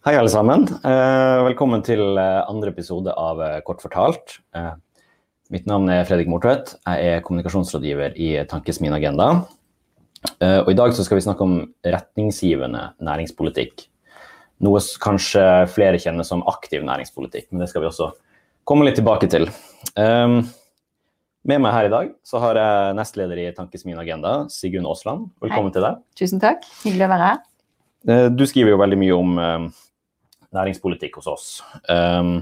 Hei, alle sammen. Eh, velkommen til eh, andre episode av eh, Kort fortalt. Mitt navn er Fredrik Mortvedt. Jeg er kommunikasjonsrådgiver i Tankesmien Agenda. Og I dag skal vi snakke om retningsgivende næringspolitikk. Noe kanskje flere kjenner som aktiv næringspolitikk, men det skal vi også komme litt tilbake til. Med meg her i dag så har jeg nestleder i Tankesmien Agenda, Sigunn Aasland. Velkommen Hei. til deg. Tusen takk. Hyggelig å være her. Du skriver jo veldig mye om næringspolitikk hos oss. Um,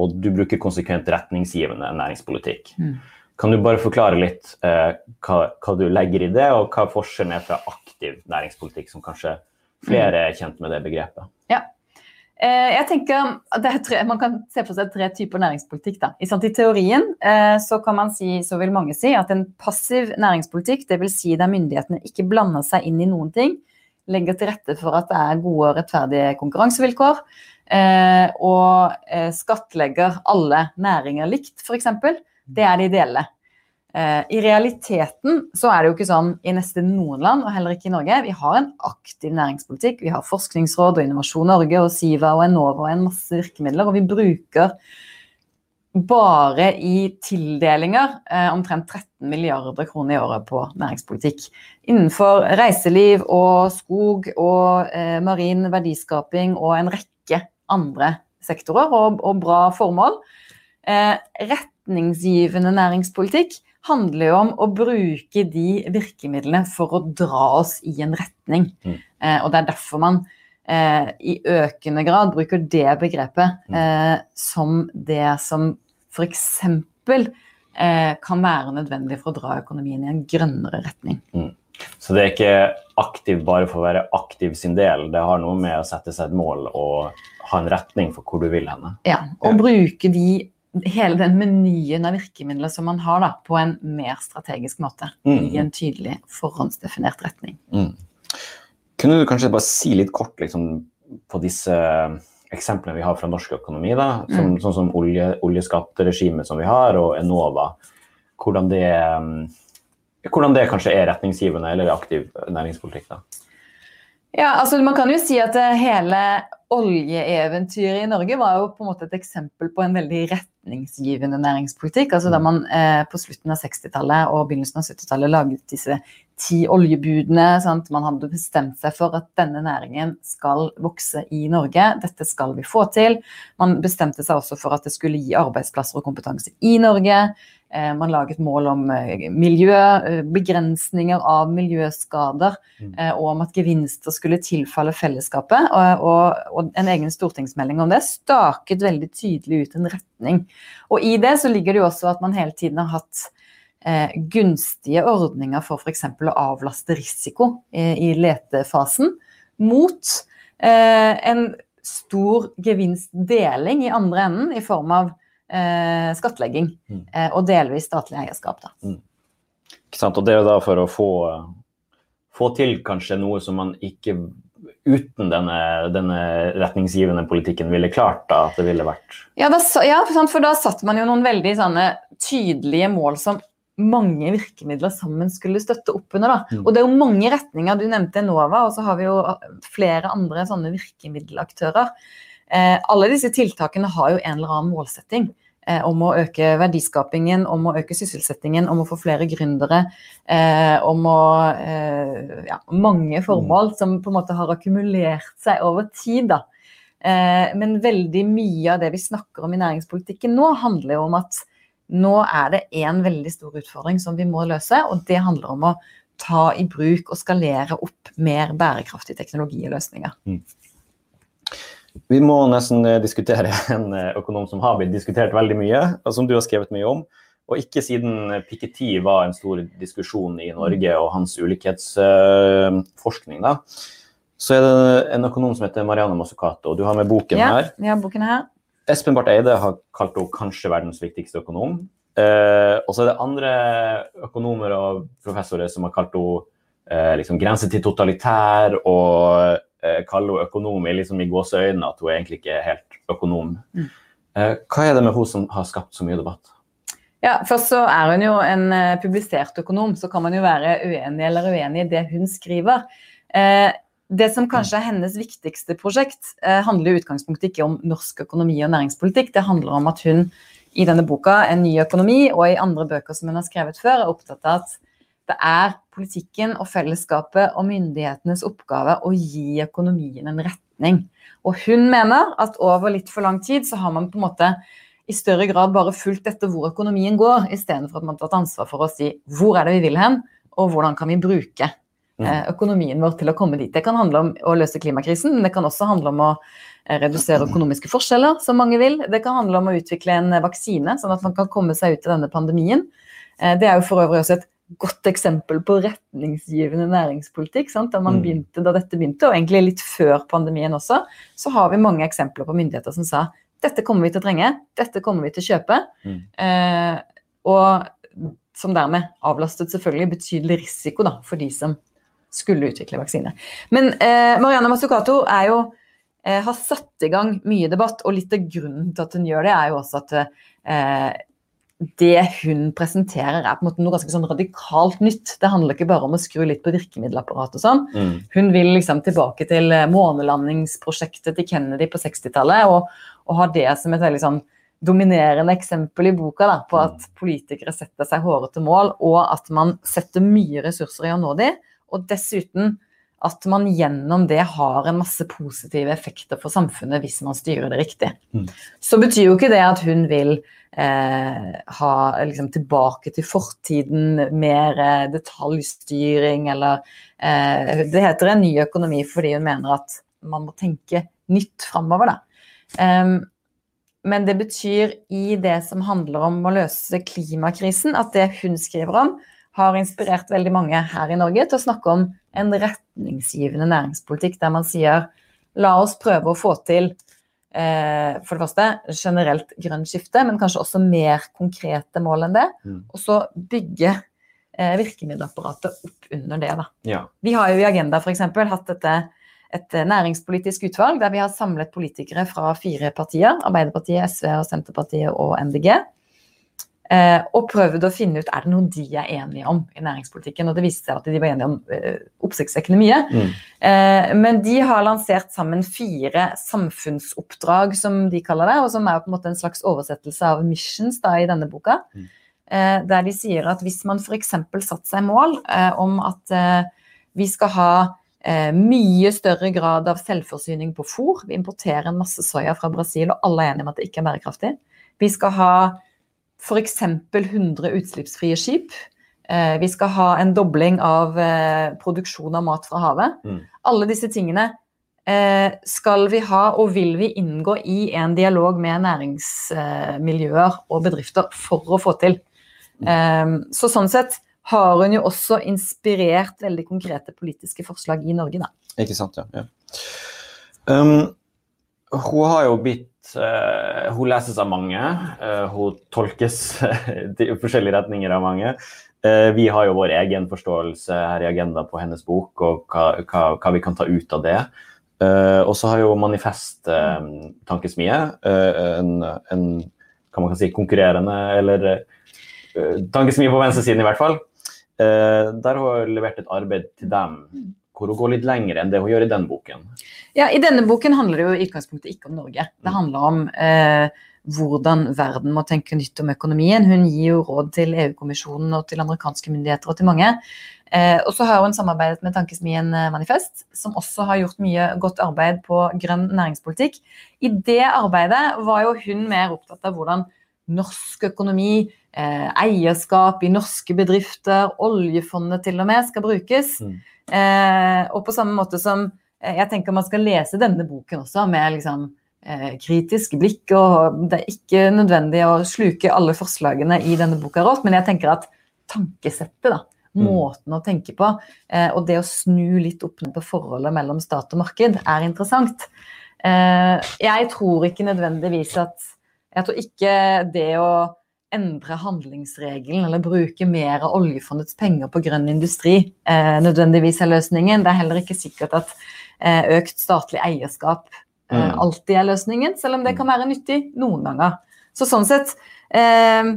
og du bruker konsekvent retningsgivende næringspolitikk. Mm. Kan du bare forklare litt uh, hva, hva, du legger i det, og hva forskjellen er fra aktiv næringspolitikk, som kanskje flere er kjent med det begrepet? Ja. Uh, jeg tenker tre, Man kan se for seg tre typer næringspolitikk. Da. I, I teorien uh, så, kan man si, så vil mange si at en passiv næringspolitikk, dvs. Si der myndighetene ikke blander seg inn i noen ting, legger til rette for at det er gode og rettferdige konkurransevilkår. Eh, og eh, skattlegger alle næringer likt, f.eks. Det er det ideelle. Eh, I realiteten så er det jo ikke sånn i nesten noen land, og heller ikke i Norge. Vi har en aktiv næringspolitikk. Vi har Forskningsråd og Innovasjon Norge og Siva og Enova og en masse virkemidler. Og vi bruker bare i tildelinger eh, omtrent 13 milliarder kroner i året på næringspolitikk. Innenfor reiseliv og skog og eh, marin verdiskaping og en rekke andre sektorer og, og bra formål. Eh, retningsgivende næringspolitikk handler jo om å bruke de virkemidlene for å dra oss i en retning. Mm. Eh, og det er derfor man eh, i økende grad bruker det begrepet mm. eh, som det som f.eks. Eh, kan være nødvendig for å dra økonomien i en grønnere retning. Mm. Så det er ikke aktiv bare for å være aktiv sin del, det har noe med å sette seg et mål og ha en retning for hvor du vil henne? Ja, og ja. bruke de, hele den menyen av virkemidler som man har, da, på en mer strategisk måte. Mm. I en tydelig forhåndsdefinert retning. Mm. Kunne du kanskje bare si litt kort liksom, på disse eksemplene vi har fra norsk økonomi, da, som, mm. sånn som olje, oljeskatteregimet som vi har, og Enova, hvordan det, mm, hvordan det kanskje er retningsgivende eller aktiv næringspolitikk? da? Ja, altså Man kan jo si at hele oljeeventyret i Norge var jo på en måte et eksempel på en veldig retningsgivende næringspolitikk. altså Da mm. man eh, på slutten av 60-tallet og begynnelsen av 70-tallet laget disse ti oljebudene. Sant? Man hadde bestemt seg for at denne næringen skal vokse i Norge. Dette skal vi få til. Man bestemte seg også for at det skulle gi arbeidsplasser og kompetanse i Norge. Eh, man laget mål om eh, miljø, eh, begrensninger av miljøskader, mm. og om at gevinster skulle tilfalle fellesskapet. Og, og, og, en egen stortingsmelding om det staket veldig tydelig ut en retning. Og i det så ligger det jo også at man hele tiden har hatt eh, gunstige ordninger for f.eks. å avlaste risiko eh, i letefasen, mot eh, en stor gevinstdeling i andre enden i form av eh, skattlegging mm. Eh, og delvis statlig eierskap. Mm. Ikke sant? Og det er jo da for å få, få til kanskje noe som man ikke uten denne, denne, retningsgivende politikken ville klart da, at det ville vært Ja, da, ja for da satte man jo noen veldig sånne tydelige mål som mange virkemidler sammen skulle støtte opp under. Da. Mm. Og det er jo mange retninger. Du nevnte Enova, og så har vi jo flere andre sånne virkemiddelaktører. Eh, alle disse tiltakene har jo en eller annen målsetting. Eh, om å øke verdiskapingen, om å øke sysselsettingen, om å få flere gründere. Eh, om å eh, Ja, mange formål mm. som på en måte har akkumulert seg over tid, da. Eh, men veldig mye av det vi snakker om i næringspolitikken nå, handler jo om at nå er det én veldig stor utfordring som vi må løse, og det handler om å ta i bruk og skalere opp mer bærekraftig teknologi og løsninger. Mm. Vi må nesten eh, diskutere en eh, økonom som har blitt diskutert veldig mye, og som du har skrevet mye om. Og ikke siden Piketty var en stor diskusjon i Norge og hans ulikhetsforskning, da, så er det en økonom som heter Marianne Mazzucato. Du har med boken ja, her. Ja, boken her. Espen Barth Eide har kalt henne kanskje verdens viktigste økonom. Eh, og så er det andre økonomer og professorer som har kalt henne eh, liksom grense til totalitær og eh, kaller henne økonom liksom i gåseøynene at hun egentlig ikke er helt økonom. Mm. Eh, hva er det med henne som har skapt så mye debatt? Ja, Først så er hun jo en uh, publisert økonom, så kan man jo være uenig eller uenig i det hun skriver. Eh, det som kanskje er hennes viktigste prosjekt, eh, handler i utgangspunktet ikke om norsk økonomi og næringspolitikk. Det handler om at hun i denne boka, 'En ny økonomi', og i andre bøker som hun har skrevet før, er opptatt av at det er politikken og fellesskapet og myndighetenes oppgave å gi økonomien en retning. Og hun mener at over litt for lang tid så har man på en måte i større grad bare fulgt etter hvor økonomien går, istedenfor at man har tatt ansvar for å si hvor er det vi vil hen, og hvordan kan vi bruke økonomien vår til å komme dit. Det kan handle om å løse klimakrisen, men det kan også handle om å eh, redusere økonomiske forskjeller, som mange vil. Det kan handle om å utvikle en eh, vaksine, sånn at man kan komme seg ut av denne pandemien. Eh, Det er jo for øvrig også et godt eksempel på retningsgivende næringspolitikk. Sant? Da, man Mm. begynte, da dette begynte, og egentlig litt før pandemien også, så har vi mange eksempler på myndigheter som sa dette kommer vi til å trenge, dette kommer vi til å kjøpe. Mm. Eh, og som dermed avlastet selvfølgelig betydelig risiko da, for de som skulle utvikle vaksine. Men eh, Marianne Mazzucato er jo, eh, har satt i gang mye debatt, og litt av grunnen til at hun gjør det, er jo også at eh, det hun presenterer er på en måte noe ganske sånn radikalt nytt. Det handler ikke bare om å skru litt på virkemiddelapparatet og sånn. Mm. Hun vil liksom tilbake til eh, månelandingsprosjektet til Kennedy på 60-tallet, og, og har det som et veldig sånn dominerende eksempel i boka da, på at politikere setter seg hårete mål, og at man setter mye ressurser i å nå de, og dessuten at man gjennom det har en masse positive effekter for samfunnet hvis man styrer det riktig. Mm. Så betyr jo ikke det at hun vil eh, ha liksom, tilbake til fortiden, mer eh, detaljstyring eller eh, Det heter en ny økonomi fordi hun mener at man må tenke nytt framover. Em, men det betyr i det som handler om å løse klimakrisen, at det hun skriver om, har inspirert veldig mange her i Norge til å snakke om en retningsgivende næringspolitikk der man sier la oss prøve å få til eh, for det første generelt grønt skifte, men kanskje også mer konkrete mål enn det. Mm. Og så bygge eh, virkemiddelapparatet opp under det. Da. Ja. Vi har jo i Agenda f.eks. hatt dette et eh, næringspolitisk utvalg der vi har samlet politikere fra fire partier, Arbeiderpartiet, SV, og Senterpartiet og MDG. Eh, og prøvd å finne ut er det noe de er enige om i næringspolitikken. Og det viste seg at de var enige om eh, oppsiktsvekkende mye. Mm. Eh, men de har lansert sammen fire samfunnsoppdrag, som de kaller det, og som er på en måte en slags oversettelse av missions da, i denne boka. Mm. Eh, der de sier at hvis man f.eks. satt seg mål om at vi skal ha eh, mye større grad av selvforsyning på fôr, vi importerer en masse soya fra Brasil, og alle er enige om at det ikke er bærekraftig. Vi skal ha f.eks. 100 utslippsfrie skip. Eh, vi skal ha en dobling av eh, produksjon av mat fra havet. Mm. Alle disse tingene eh, skal vi ha og vil vi inngå i en dialog med næringsmiljøer og bedrifter for å få til. Eh, så sånn sett har hun jo også inspirert veldig konkrete politiske forslag i Norge, da. Ikke sant, ja. ja. Um, hun har jo blitt Hun leses av mange. eh, hun tolkes i forskjellige retninger av mange. Eh, vi har jo vår egen forståelse her i Agenda på hennes bok, og hva, hva, hva vi kan ta ut av det. Eh, og så har jo Manifest eh, Tankesmie eh, en, en hva man kan si, konkurrerende, eller eh, tankesmie på venstresiden i hvert fall. Eh, der har hun levert et arbeid til dem hvor hun går litt lenger enn det hun gjør i den boken. Ja, I denne boken handler det jo i utgangspunktet ikke om Norge. Det handler om eh, hvordan verden må tenke nytt om økonomien. Hun gir jo råd til EU-kommisjonen og til amerikanske myndigheter og til mange. Eh, og så har hun samarbeidet med Tankesmien eh, Manifest, som også har gjort mye godt arbeid på grønn næringspolitikk. I det arbeidet var jo hun mer opptatt av hvordan norsk økonomi, eh, eierskap i norske bedrifter, oljefondet til og med, skal brukes. Mm. Eh, og på samme måte som eh, jeg tenker man skal lese denne boken også med liksom, eh, kritisk blikk. og Det er ikke nødvendig å sluke alle forslagene i denne boka rått, men jeg tenker at tankesettet, da, Mm. måten å tenke på, og det å snu litt opp ned på forholdet mellom stat og marked, er interessant. Eh, jeg tror ikke nødvendigvis at Jeg tror ikke det å endre handlingsregelen eller bruke mer av oljefondets penger på grønn industri eh, nødvendigvis er løsningen. Det er heller ikke sikkert at eh, økt statlig eierskap eh, Mm. alltid er løsningen, selv om det kan være nyttig noen ganger. Så sånn sett eh,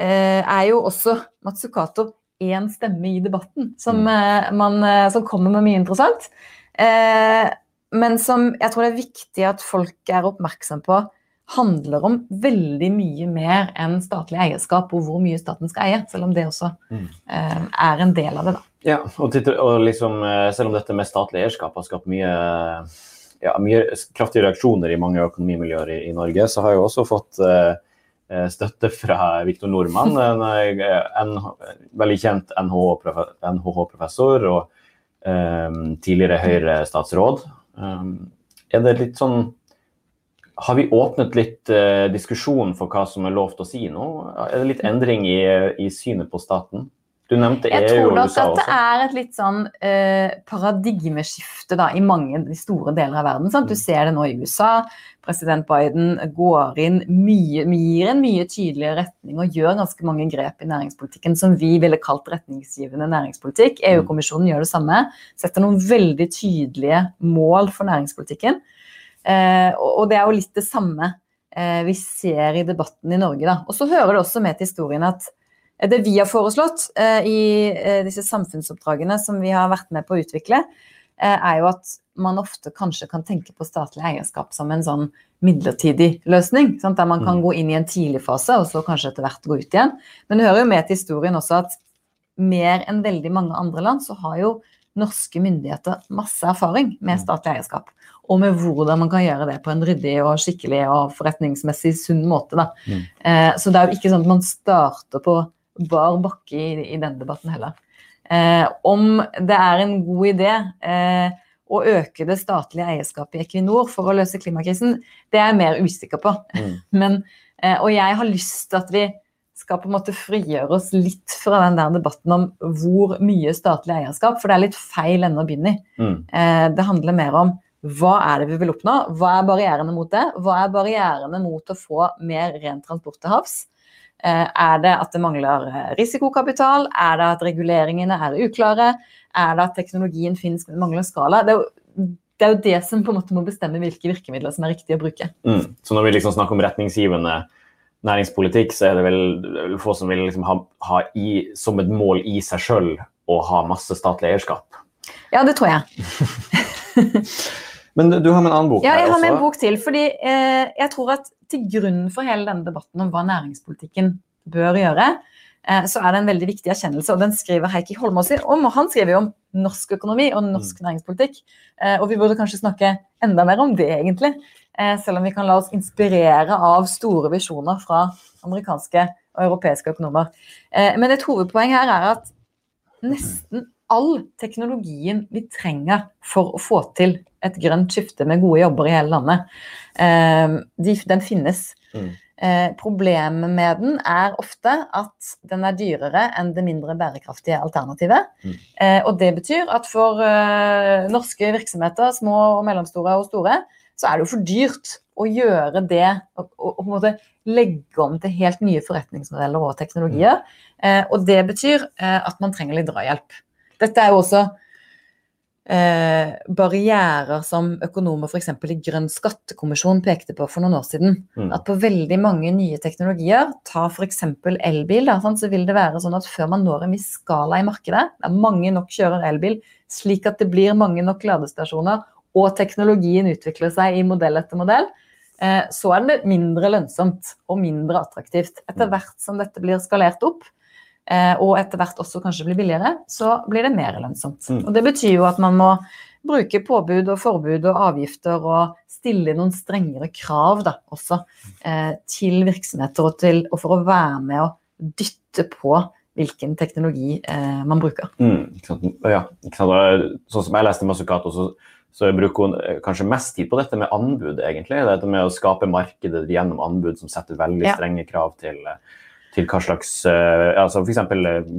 eh, er jo også Matsukato én stemme i debatten som, Mm. eh, man, som kommer med mye interessant. Eh, men som jeg tror det er viktig at folk er oppmerksom på handler om veldig mye mer enn statlig eierskap og hvor mye staten skal eie, selv om det også Mm. eh, er en del av det. da. Ja, og, og liksom, eh, selv om dette med statlig eierskap har skapt mye, ja, mye kraftige reaksjoner i mange økonomimiljøer i, i Norge, så har jeg også fått eh, eh, støtte fra Viktor Nordmann, en, eh, en veldig kjent NHH-professor og um, tidligere Høyre-statsråd. Um, er det litt sånn Har vi åpnet litt eh, diskusjon for hva som er lovt å si nå? Er det litt endring i, i synet på staten? Du nevnte Jeg tror nok at det er et litt sånn eh, paradigmeskifte da, i mange de store deler av verden. Sant? Du Mm. ser det nå i USA. President Biden går inn mye, gir en mye tydeligere retning og gjør ganske mange grep i næringspolitikken som vi ville kalt retningsgivende næringspolitikk. Mm. EU-kommisjonen gjør det samme. Setter noen veldig tydelige mål for næringspolitikken. Eh, og, det er jo litt det samme eh, vi ser i debatten i Norge. Da. Og så hører det også med til historien at eh, det vi har foreslått i disse samfunnsoppdragene som vi har vært med på å utvikle, eh, er jo at man ofte kanskje kan tenke på statlig eierskap som en sånn midlertidig løsning. Sant? Der man kan Mm. gå inn i en tidlig fase, og så kanskje etter hvert gå ut igjen. Men det hører jo med til historien også at mer enn veldig mange andre land, så har jo norske myndigheter masse erfaring med Mm. statlig eierskap. Og med hvordan man kan gjøre det på en ryddig og skikkelig og forretningsmessig sunn måte. Da. Mm. Eh, så det er jo ikke sånn at man starter på bar bakke i, i denne debatten heller. Eh, om det er en god idé eh, å øke det statlige eierskapet i Equinor for å løse klimakrisen, det er jeg mer usikker på. Mm. Men, eh, og jeg har lyst til at vi skal på en måte frigjøre oss litt fra den der debatten om hvor mye statlig eierskap, for det er litt feil ende å begynne i. Mm. Eh, det handler mer om hva er det vi vil oppnå, hva er barrierene mot det, hva er barrierene mot å få mer ren transport til havs. Eh, er det at det mangler eh, risikokapital, er det at reguleringene er uklare, er det at teknologien finnes med manglende skala. Det er, jo, det er jo det som på en måte må bestemme hvilke virkemidler som er riktig å bruke. Mm. Så når vi liksom snakker om retningsgivende næringspolitikk, så er det vel få som vil liksom ha, ha i, som et mål i seg sjøl å ha masse statlig eierskap. Ja, det tror jeg. Men du har med en annen bok Ja, jeg har med en bok til. fordi eh, jeg tror at til grunn for hele denne debatten om hva næringspolitikken bør gjøre, eh, så er det en veldig viktig erkjennelse, og den skriver Heikki Holmås om. og Han skriver jo om norsk økonomi og norsk næringspolitikk. Eh, og vi burde kanskje snakke enda mer om det, egentlig. Eh, selv om vi kan la oss inspirere av store visjoner fra amerikanske og europeiske økonomer. Eh, men et hovedpoeng her er at nesten all teknologien vi trenger for å få til et grønt skifte med gode jobber i hele landet, eh, de, den finnes. Mm. Eh, problemet med den er ofte at den er dyrere enn det mindre bærekraftige alternativet. Mm. Eh, og det betyr at for eh, norske virksomheter, små og mellomstore og store, så er det jo for dyrt å gjøre det og, og, og på en måte legge om til helt nye forretningsmodeller og teknologier. Eh, og det betyr eh, at man trenger litt drahjelp. Dette er jo også eh, barrierer som økonomer f.eks. i Grønn skattekommisjon pekte på for noen år siden. Mm. At på veldig mange nye teknologier, ta f.eks. elbil, da, sånn, så vil det være sånn at før man når en viss skala i markedet, der mange nok kjører elbil, slik at det blir mange nok ladestasjoner, og teknologien utvikler seg i modell etter modell, eh, så er det mindre lønnsomt og mindre attraktivt. Etter hvert som dette blir skalert opp, og etter hvert også kanskje blir billigere, så blir det mer lønnsomt. Mm. Og Det betyr jo at man må bruke påbud og forbud og avgifter og stille noen strengere krav da, også eh, til virksomheter og, til, og for å være med å dytte på hvilken teknologi eh, man bruker. Mm, ikke sant? Ja, ikke sant? Sånn som jeg leste Masukato, så, så bruker hun eh, kanskje mest tid på dette med anbud, egentlig. Dette med å skape markedet gjennom anbud som setter veldig strenge krav til, eh, til hva slags eh, altså F.eks.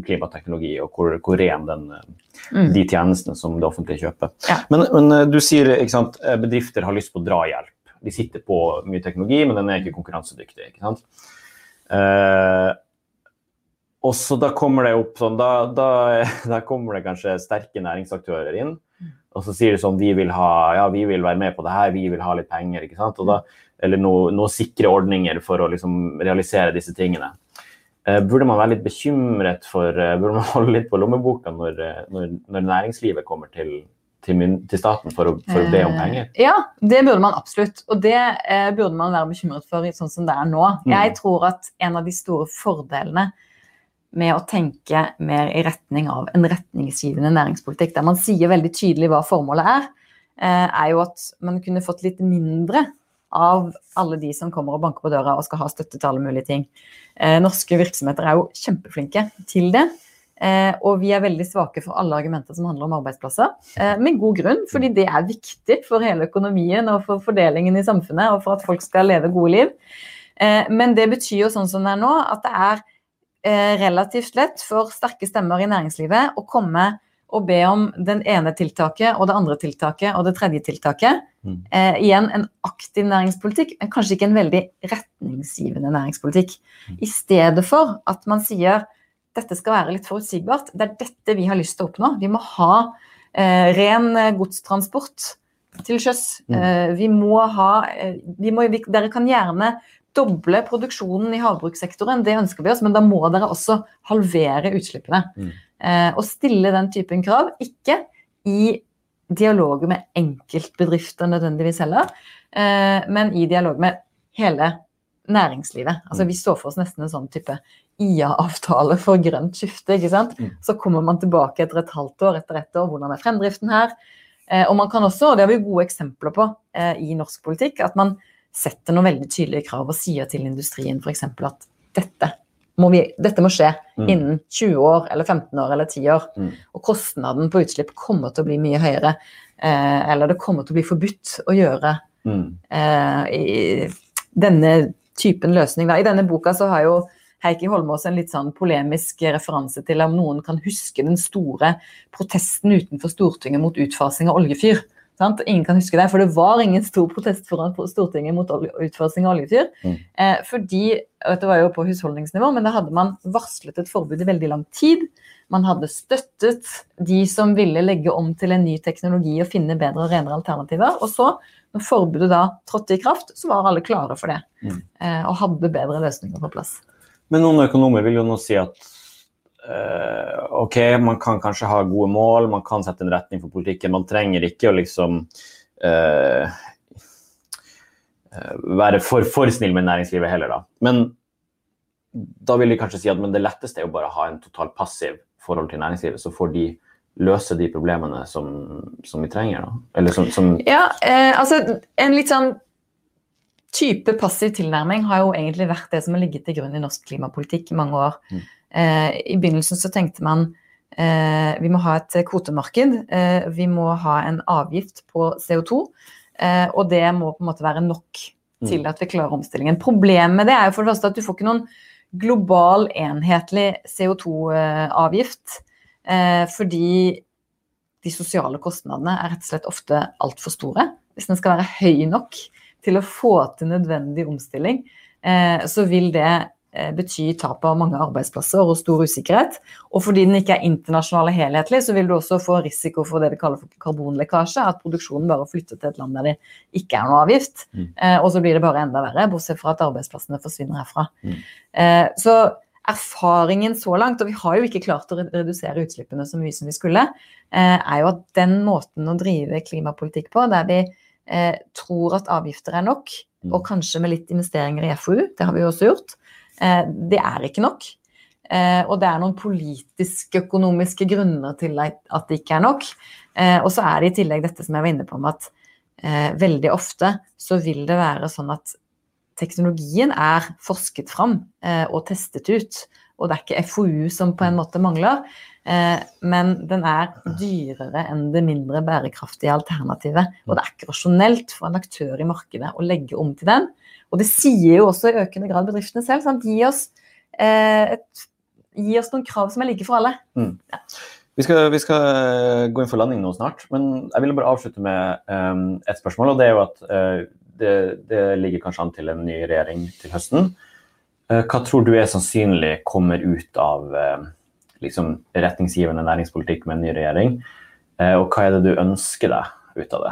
klimateknologi, og hvor, hvor ren den, eh, Mm. de tjenestene som det offentlige kjøper. Ja. Men, men eh, du sier sant, eh, bedrifter har lyst på drahjelp. De sitter på mye teknologi, men den er ikke konkurransedyktig. ikke sant? Eh, og så da kommer det opp sånn, da, da, da kommer det kanskje sterke næringsaktører inn. Og så sier de sånn, vi vil ha, ja, vi vil være med på det her, vi vil ha litt penger. ikke sant? Da, eller noen noe sikre ordninger for å liksom realisere disse tingene. Eh, burde man være litt bekymret for, eh, burde man holde litt på lommeboka når, eh, når, når næringslivet kommer til, til, til staten for å, for å, be om penger? Ja, det burde man absolutt. Og det eh, burde man være bekymret for sånn som det er nå. Mm. Jeg tror at en av de store fordelene med å tenke mer i retning av en retningsgivende næringspolitikk, der man sier veldig tydelig hva formålet er, eh, er jo at man kunne fått litt mindre av alle de som kommer og banker på døra og skal ha støtte til alle mulige ting. Eh, norske virksomheter er jo kjempeflinke til det. Eh, og vi er veldig svake for alle argumenter som handler om arbeidsplasser. Eh, med god grunn, fordi det er viktig for hele økonomien og for fordelingen i samfunnet og for at folk skal leve gode liv. Eh, men det betyr jo sånn som det er nå, at det er relativt lett for sterke stemmer i næringslivet å komme og be om den ene tiltaket og det andre tiltaket og det tredje tiltaket. Mm. Eh, igjen en aktiv næringspolitikk, men kanskje ikke en veldig retningsgivende næringspolitikk. Mm. I stedet for at man sier dette skal være litt forutsigbart. Det er dette vi har lyst til å oppnå. Vi må ha eh, ren eh, godstransport til sjøs. Mm. Eh, vi må ha eh, vi må, Dere kan gjerne doble produksjonen i havbrukssektoren, det ønsker vi oss, men da må dere også halvere utslippene. Mm. Eh, og stille den typen krav, ikke i dialoger med enkeltbedrifter nødvendigvis heller, eh, men i dialog med hele næringslivet. Altså Vi så for oss nesten en sånn type IA-avtale for grønt skifte. ikke sant? Mm. Så kommer man tilbake etter et halvt år, etter ett år. Hvordan er fremdriften her? Eh, og man kan også, og det har vi gode eksempler på eh, i norsk politikk, at man setter noen veldig tydelige krav og sier til industrien f.eks. at dette må, vi, dette må skje mm. innen 20 år eller 15 år eller 10 år. Mm. Og kostnaden på utslipp kommer til å bli mye høyere. Eh, eller det kommer til å bli forbudt å gjøre mm. eh, denne typen løsning. Da. I denne boka så har jo Heikki Holmås en litt sånn polemisk referanse til om noen kan huske den store protesten utenfor Stortinget mot utfasing av oljefyr. Sant? Ingen kan huske det, for det var ingen stor protest foran Stortinget mot utfasing av oljefyr. Mm. Eh, fordi, Dette var jo på husholdningsnivå, men da hadde man varslet et forbud i veldig lang tid. Man hadde støttet de som ville legge om til en ny teknologi og finne bedre og renere alternativer. Og så, når forbudet da trådte i kraft, så var alle klare for det. Mm. Eh, og hadde bedre løsninger på plass. Men noen økonomer vil jo nå si at OK, man kan kanskje ha gode mål, man kan sette en retning for politikken. Man trenger ikke å liksom uh, være for, for, snill med næringslivet heller, da. Men da vil de kanskje si at det letteste er jo bare å ha en totalt passiv forhold til næringslivet, så får de løse de problemene som, som vi trenger. Da. Eller som, som Ja, eh, altså en litt sånn type passiv tilnærming har jo egentlig vært det som har ligget til grunn i norsk klimapolitikk i mange år. Mm. Eh, I begynnelsen så tenkte man eh, vi må ha et kvotemarked. Eh, vi må ha en avgift på CO2. Og det må på en måte være nok til mm. at vi klarer omstillingen. Problemet med det er jo for det første at du får ikke noen global, enhetlig CO2-avgift. Fordi de sosiale kostnadene er rett og slett ofte altfor store. Hvis den skal være høy nok til å få til nødvendig omstilling, så vil det Eh, betyr tap av mange arbeidsplasser og stor usikkerhet. Og fordi den ikke er internasjonal og helhetlig, så vil du også få risiko for det vi kaller for karbonlekkasje. At produksjonen bare flytter til et land der det ikke er noe avgift. Mm. Eh, og så blir det bare enda verre, bortsett fra at arbeidsplassene forsvinner herfra. Mm. Eh, så erfaringen så langt, og vi har jo ikke klart å redusere utslippene så mye som vi skulle, eh, er jo at den måten å drive klimapolitikk på, der vi eh, tror at avgifter er nok, mm. og kanskje med litt investeringer i FoU, det har vi jo også gjort, det er ikke nok. Eh, og det er noen politiske, økonomiske grunner til at det ikke er nok. Eh, og så er det i tillegg dette som jeg var inne på med at veldig ofte så vil det være sånn at teknologien er forsket fram og testet ut. Og det er ikke FoU som på en måte mangler, men den er dyrere enn det mindre bærekraftige alternativet. Og det er ikke rasjonelt for en aktør i markedet å legge om til den. Og det sier jo også i økende grad bedriftene selv. Sant? Gi, oss, eh, et, gi oss noen krav som er like for alle. Mm. Ja. Vi, skal, vi skal, eh, gå inn for landing nå snart, men jeg ville bare avslutte med um, et spørsmål. og Det er jo at uh, det, det, ligger kanskje an til en ny regjering til høsten. Uh, hva tror du er sannsynlig kommer ut av uh, liksom retningsgivende næringspolitikk med en ny regjering? og hva er det du ønsker deg ut av det?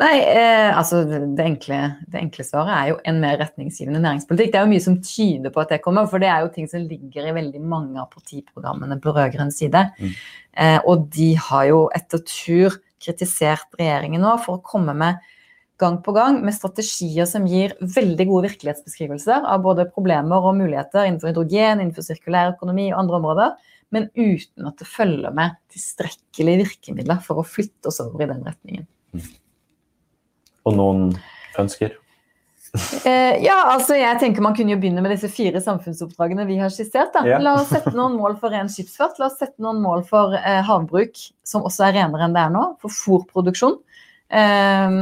Nei, eh, altså det enkle, det enkle, svaret er jo en mer retningsgivende næringspolitikk. Det er jo mye som tyder på at det kommer, for det er jo ting som ligger i veldig mange av partiprogrammene på rød-grønn side. Mm. Eh, og de har jo etter tur kritisert regjeringen nå for å komme med gang på gang med strategier som gir veldig gode virkelighetsbeskrivelser av både problemer og muligheter innenfor hydrogen, innenfor sirkulær økonomi og andre områder, men uten at det følger med tilstrekkelige virkemidler for å flytte oss over i den retningen. Mm. Og noen ønsker? Eh, ja, altså jeg tenker Man kunne jo begynne med disse fire samfunnsoppdragene vi har skissert. da. La oss sette noen mål for ren skipsfart. La oss sette noen mål for eh, havbruk, som også er renere enn det er nå. For fôrproduksjon. Eh,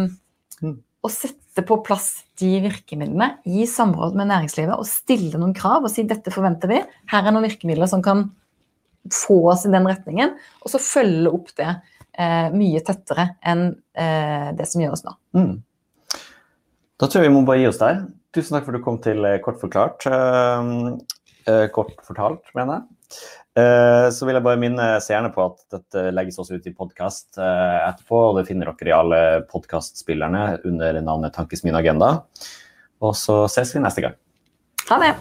mm. Og sette på plass de virkemidlene i samråd med næringslivet og stille noen krav og si dette forventer vi. Her er noen virkemidler som kan få oss i den retningen. Og så følge opp det eh, mye tettere enn eh, det som gjøres nå. Mm. Da tror jeg vi må bare gi oss der. Tusen takk for at du kom til eh, Kort forklart. Uh, uh, kort fortalt, mener jeg. Uh, så vil jeg bare minne seerne på at dette legges også ut i podkast etterpå. og Det finner dere i alle podkastspillerne under navnet Tankes min agenda. Og så ses vi neste gang. Ha det.